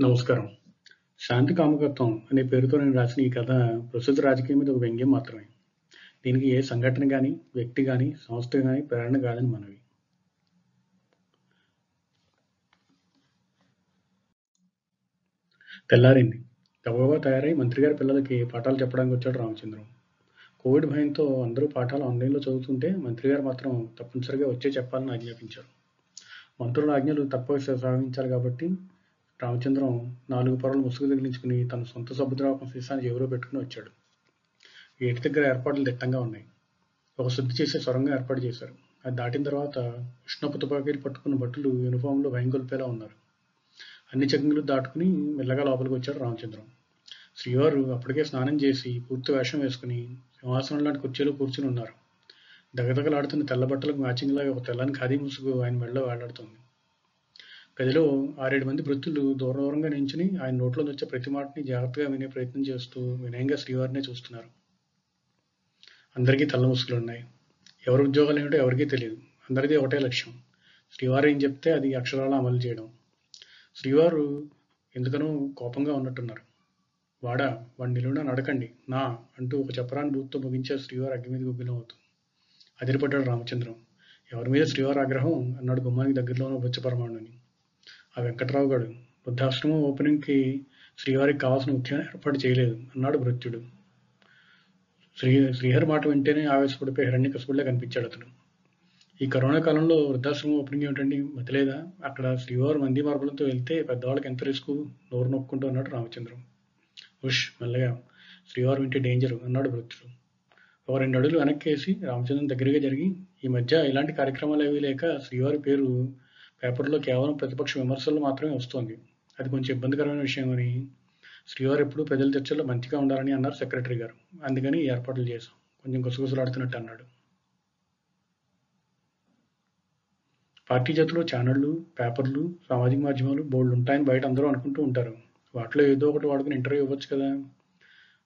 నమస్కారం. 'శాంతి కామకత్వం అనే పేరుతో నేను రాసిన ఈ కథ ప్రస్తుత రాజకీయం మీద ఒక వ్యంగ్యం మాత్రమే. దీనికి ఏ సంఘటన కానీ వ్యక్తి గాని, సంస్థ కానీ ప్రేరణ కాదని మనవి. తెల్లారింది. గబగబా తయారై మంత్రిగారి పిల్లలకి పాఠాలు చెప్పడానికి వచ్చాడు రామచంద్రం. కోవిడ్ భయంతో అందరూ పాఠాలు ఆన్లైన్లో చదువుతుంటే మంత్రిగారు మాత్రం తప్పనిసరిగా వచ్చే చెప్పాలని ఆజ్ఞాపించారు. మంత్రుల ఆజ్ఞలు తప్పక సాగించాలి కాబట్టి రామచంద్రం నాలుగు పొరలు ముసుగు తగిలించుకుని తన సొంత సముద్రాపం సీసాన్ని ఎవరో పెట్టుకుని వచ్చాడు. ఏటి దగ్గర ఏర్పాట్లు దిట్టంగా ఉన్నాయి. ఒక శుద్ధి చేసే సొరంగం ఏర్పాటు చేశారు. అది దాటిన తర్వాత ఉష్ణపు తుపాకీలు పట్టుకున్న భటులు యూనిఫామ్లో భయంగొల్పేలా ఉన్నారు. అన్ని చెకింగ్లు దాటుకుని మెల్లగా లోపలికి వచ్చాడు రామచంద్రం. శ్రీవారు అప్పటికే స్నానం చేసి పూర్తి వేషం వేసుకుని సింహాసనం లాంటి కుర్చీలో కూర్చుని ఉన్నారు. దగదగలాడుతున్న తెల్ల బట్టలకు మ్యాచింగ్ లాగా ఒక తెల్లని ఖాదీ ముసుగు ఆయన మెడలో వేలాడుతుంది గదిలో ఆరేడు మంది భృత్యులు దూర దూరంగా నించుని ఆయన నోట్లో వచ్చే ప్రతి మాటని జాగ్రత్తగా వినే ప్రయత్నం చేస్తూ వినయంగా శ్రీవారినే చూస్తున్నారు. అందరికీ తల్లముసుగులు ఉన్నాయి ఎవరి ఉద్యోగాలేమిటో ఎవరికీ తెలియదు. అందరిది ఒకటే లక్ష్యం. శ్రీవారు ఏం చెప్తే అది అక్షరాల అమలు చేయడం. శ్రీవారు ఎందుకనో కోపంగా ఉన్నట్టున్నారు. వాడా వాడి నిలువున నడకండి నా అంటూ ఒక చప్పరాన్ని బూత్తో ముగించే శ్రీవారు అగ్గి మీద గుగ్గిలం అవుతుంది అదిరిపడ్డాడు రామచంద్రం. ఎవరి మీద శ్రీవారి ఆగ్రహం అన్నాడు గుమ్మానికి దగ్గరలో ఉన్న బుచ్చపరమాణుని. ఆ వెంకట్రావు గారు వృద్ధాశ్రమం ఓపెనింగ్కి శ్రీవారికి కావాల్సిన ముఖ్యమైన ఏర్పాటు చేయలేదు అన్నాడు భృత్యుడు. శ్రీ శ్రీహరి మాట వింటేనే ఆవేశపడిపోయి హిరణ్యకశిపుడిలా కనిపించాడు అతడు. ఈ కరోనా కాలంలో వృద్ధాశ్రమం ఓపెనింగ్ ఏమిటండి మతిలేదా అక్కడ శ్రీవారు మంది మార్పులతో వెళ్తే పెద్దవాళ్ళకి ఎంత రిస్కు నోరు నొక్కుంటూ అన్నాడు రామచంద్రం. ఉష్ మెల్లగా శ్రీవారు వింటే డేంజర్ అన్నాడు భృత్యుడు. ఒక రెండు అడుగులు వెనక్కి వేసి రామచంద్రం దగ్గరగా జరిగి ఈ మధ్య ఇలాంటి కార్యక్రమాలు అవి లేక శ్రీవారి పేరు పేపర్లో కేవలం ప్రతిపక్ష విమర్శలు మాత్రమే వస్తోంది. అది కొంచెం ఇబ్బందికరమైన విషయమని శ్రీవారు ఎప్పుడూ ప్రజల చర్చల్లో మంచిగా ఉండాలని అన్నారు సెక్రటరీ గారు. అందుకని ఈ ఏర్పాట్లు చేశాం కొంచెం గుసగుసలాడుతున్నట్టు అన్నాడు. పార్టీ చేతిలో ఛానళ్ళు పేపర్లు, సామాజిక మాధ్యమాలు బోర్డులు ఉంటాయని బయట అందరూ అనుకుంటూ ఉంటారు. వాటిలో ఏదో ఒకటి వాడుకుని ఇంటర్వ్యూ ఇవ్వచ్చు కదా.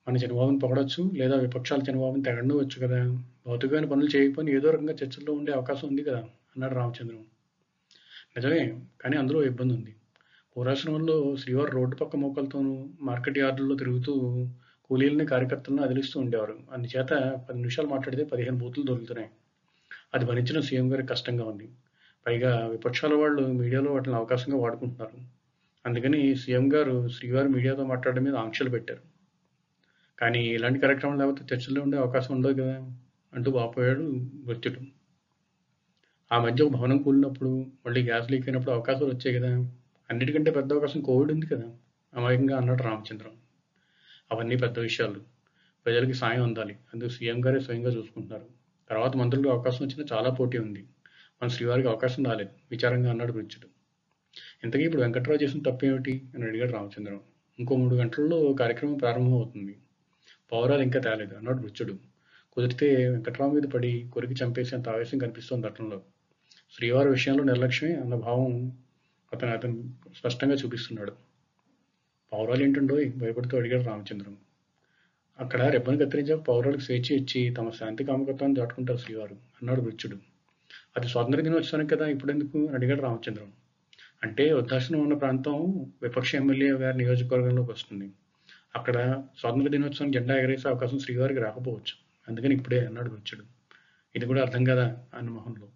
మన చంద్రబాబుని పొగడొచ్చు లేదా విపక్షాల చంద్రబాబుని తెగడవచ్చు కదా. భౌతికమైన పనులు చేయకపోయినా ఏదో రకంగా చర్చల్లో ఉండే అవకాశం ఉంది కదా అన్నాడు రామచంద్రం. నిజమే కానీ అందులో ఇబ్బంది ఉంది. పూర్వాశ్రమంలో శ్రీవారు రోడ్డు పక్క మోకాలతోనూ మార్కెట్ యార్డుల్లో తిరుగుతూ కూలీలని కార్యకర్తలను అదిలిస్తూ ఉండేవారు. అందుచేత పది నిమిషాలు మాట్లాడితే పదిహేను బూతులు దొరుకుతున్నాయి. అది భరించడం సీఎం గారికి కష్టంగా ఉంది. పైగా విపక్షాల వాళ్ళు మీడియాలో వాటిని అవకాశంగా వాడుకుంటున్నారు. అందుకని సీఎం గారు శ్రీవారు మీడియాతో మాట్లాడడం మీద ఆంక్షలు పెట్టారు. కానీ ఇలాంటి కార్యక్రమాలు లేకపోతే చర్చల్లో ఉండే అవకాశం ఉండదు కదా అంటూ వాపోయాడు భృత్యుడు. ఆ మధ్య ఒక భవనం కూలినప్పుడు మళ్ళీ గ్యాస్ లీక్ అయినప్పుడు అవకాశాలు వచ్చాయి కదా. అన్నిటికంటే పెద్ద అవకాశం కోవిడ్ ఉంది కదా అమాయకంగా అన్నాడు రామచంద్రం. అవన్నీ పెద్ద విషయాలు. ప్రజలకి సాయం అందాలి. అందుకు సీఎం గారే స్వయంగా చూసుకుంటున్నారు. తర్వాత మంత్రులకు అవకాశం వచ్చిన చాలా పోటీ ఉంది. మన శ్రీవారికి అవకాశం రాలేదు విచారంగా అన్నాడు భృత్యుడు. ఇంతకీ ఇప్పుడు వెంకట్రావు చేసిన తప్పేమిటి అని అడిగాడు రామచంద్రం. ఇంకో మూడు గంటల్లో కార్యక్రమం ప్రారంభం అవుతుంది. పౌరాలు ఇంకా తేలేదు అన్నాడు భృత్యుడు. కుదిరితే వెంకట్రావు మీద పడి కొరికి చంపేసేంత ఆవేశం కనిపిస్తోంది అతనిలో. శ్రీవారి విషయంలో నిర్లక్ష్యమే అన్న భావం అతను అతను స్పష్టంగా చూపిస్తున్నాడు. పౌరాలు ఏంటండో భయపడుతూ అడిగాడు రామచంద్రం. అక్కడ రెబ్బను కత్తిరించాక పౌరాలకు స్వేచ్ఛ ఇచ్చి తమ శాంతి కామకత్వాన్ని దాటుకుంటారు శ్రీవారు అన్నాడు వృచ్చుడు అది స్వాతంత్ర దినోత్సవానికి కదా ఇప్పుడెందుకు అడిగాడు రామచంద్రం. అంటే వృద్ధాశ్రమం ఉన్న ప్రాంతం విపక్ష ఎమ్మెల్యే గారి నియోజకవర్గంలోకి వస్తుంది. అక్కడ స్వాతంత్ర దినోత్సవం జెండా ఎగరేసే అవకాశం శ్రీవారికి రాకపోవచ్చు. అందుకని ఇప్పుడే అన్నాడు వచ్చాడు ఇది కూడా అర్థం కదా అన్న మొహంలో.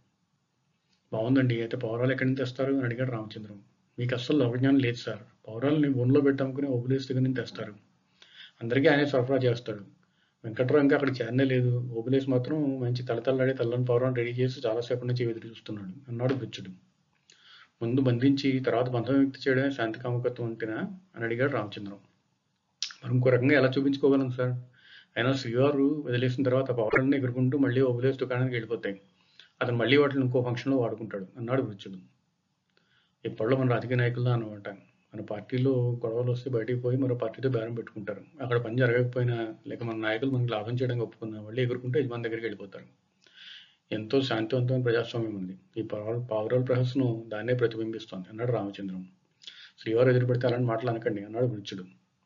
బాగుందండి అయితే పౌరాలు ఎక్కడి నుంచి తెస్తారు అని అడిగాడు రామచంద్రం. మీకు అస్సలు లోకజ్ఞానం లేదు సార్. పౌరాలని బోన్లో పెట్టాముకుని ఓబులేస్ దగ్గర నుంచి తెస్తారు. అందరికీ ఆయనే సరఫరా చేస్తాడు. వెంకట్రావు ఇంకా అక్కడ చేరనే లేదు. ఓబులేస్ మాత్రం మంచి తళతళలాడే తల్లని పౌరాన్ని రెడీ చేసి చాలాసేపు నుంచి ఎదురు చూస్తున్నాడు అన్నాడు బుచ్చుడు ముందు బంధించి తర్వాత బంధం వ్యక్తి చేయడమే శాంతి కామకత్వం అంటేనా అని అడిగాడు రామచంద్రం. మరి ఇంకో రకంగా ఎలా చూపించుకోగలం సార్. అయినా శ్రీవారు వదిలేసిన తర్వాత పౌరాలని ఎగురుకుంటూ మళ్ళీ ఓబులేసు దుకాణానికి వెళ్ళిపోతాయి. అతను మళ్ళీ వాటిని ఇంకో ఫంక్షన్లో వాడుకుంటాడు అన్నాడు భృత్యుడు. ఇప్పట్లో మన రాజకీయ నాయకులు అనమాట మన పార్టీలో గొడవలు వస్తే బయటికి పోయి మరో పార్టీతో బేరం పెట్టుకుంటారు. అక్కడ పని జరగకపోయినా లేక మన నాయకులు మనకి లాభం చేయడానికి ఒప్పుకున్నా మళ్ళీ ఎగురుకుంటే యజమాని దగ్గరికి వెళ్ళిపోతారు. ఎంతో శాంతివంతమైన ప్రజాస్వామ్యం ఉంది. ఈ పావురాల ప్రహసనం దాన్నే ప్రతిబింబిస్తోంది అన్నాడు రామచంద్రం. శ్రీవారు ఎదురుపడితే అలాంటి మాటలు అనకండి అన్నాడు భృత్యుడు.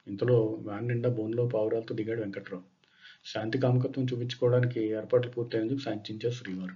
ఇంతలో వ్యాన్ నిండా బోన్లో పావురాలతో దిగాడు వెంకట్రావు. శాంతి కామకత్వం చూపించుకోవడానికి ఏర్పాట్లు పూర్తయ్యేందుకు శాంతించారు శ్రీవారు.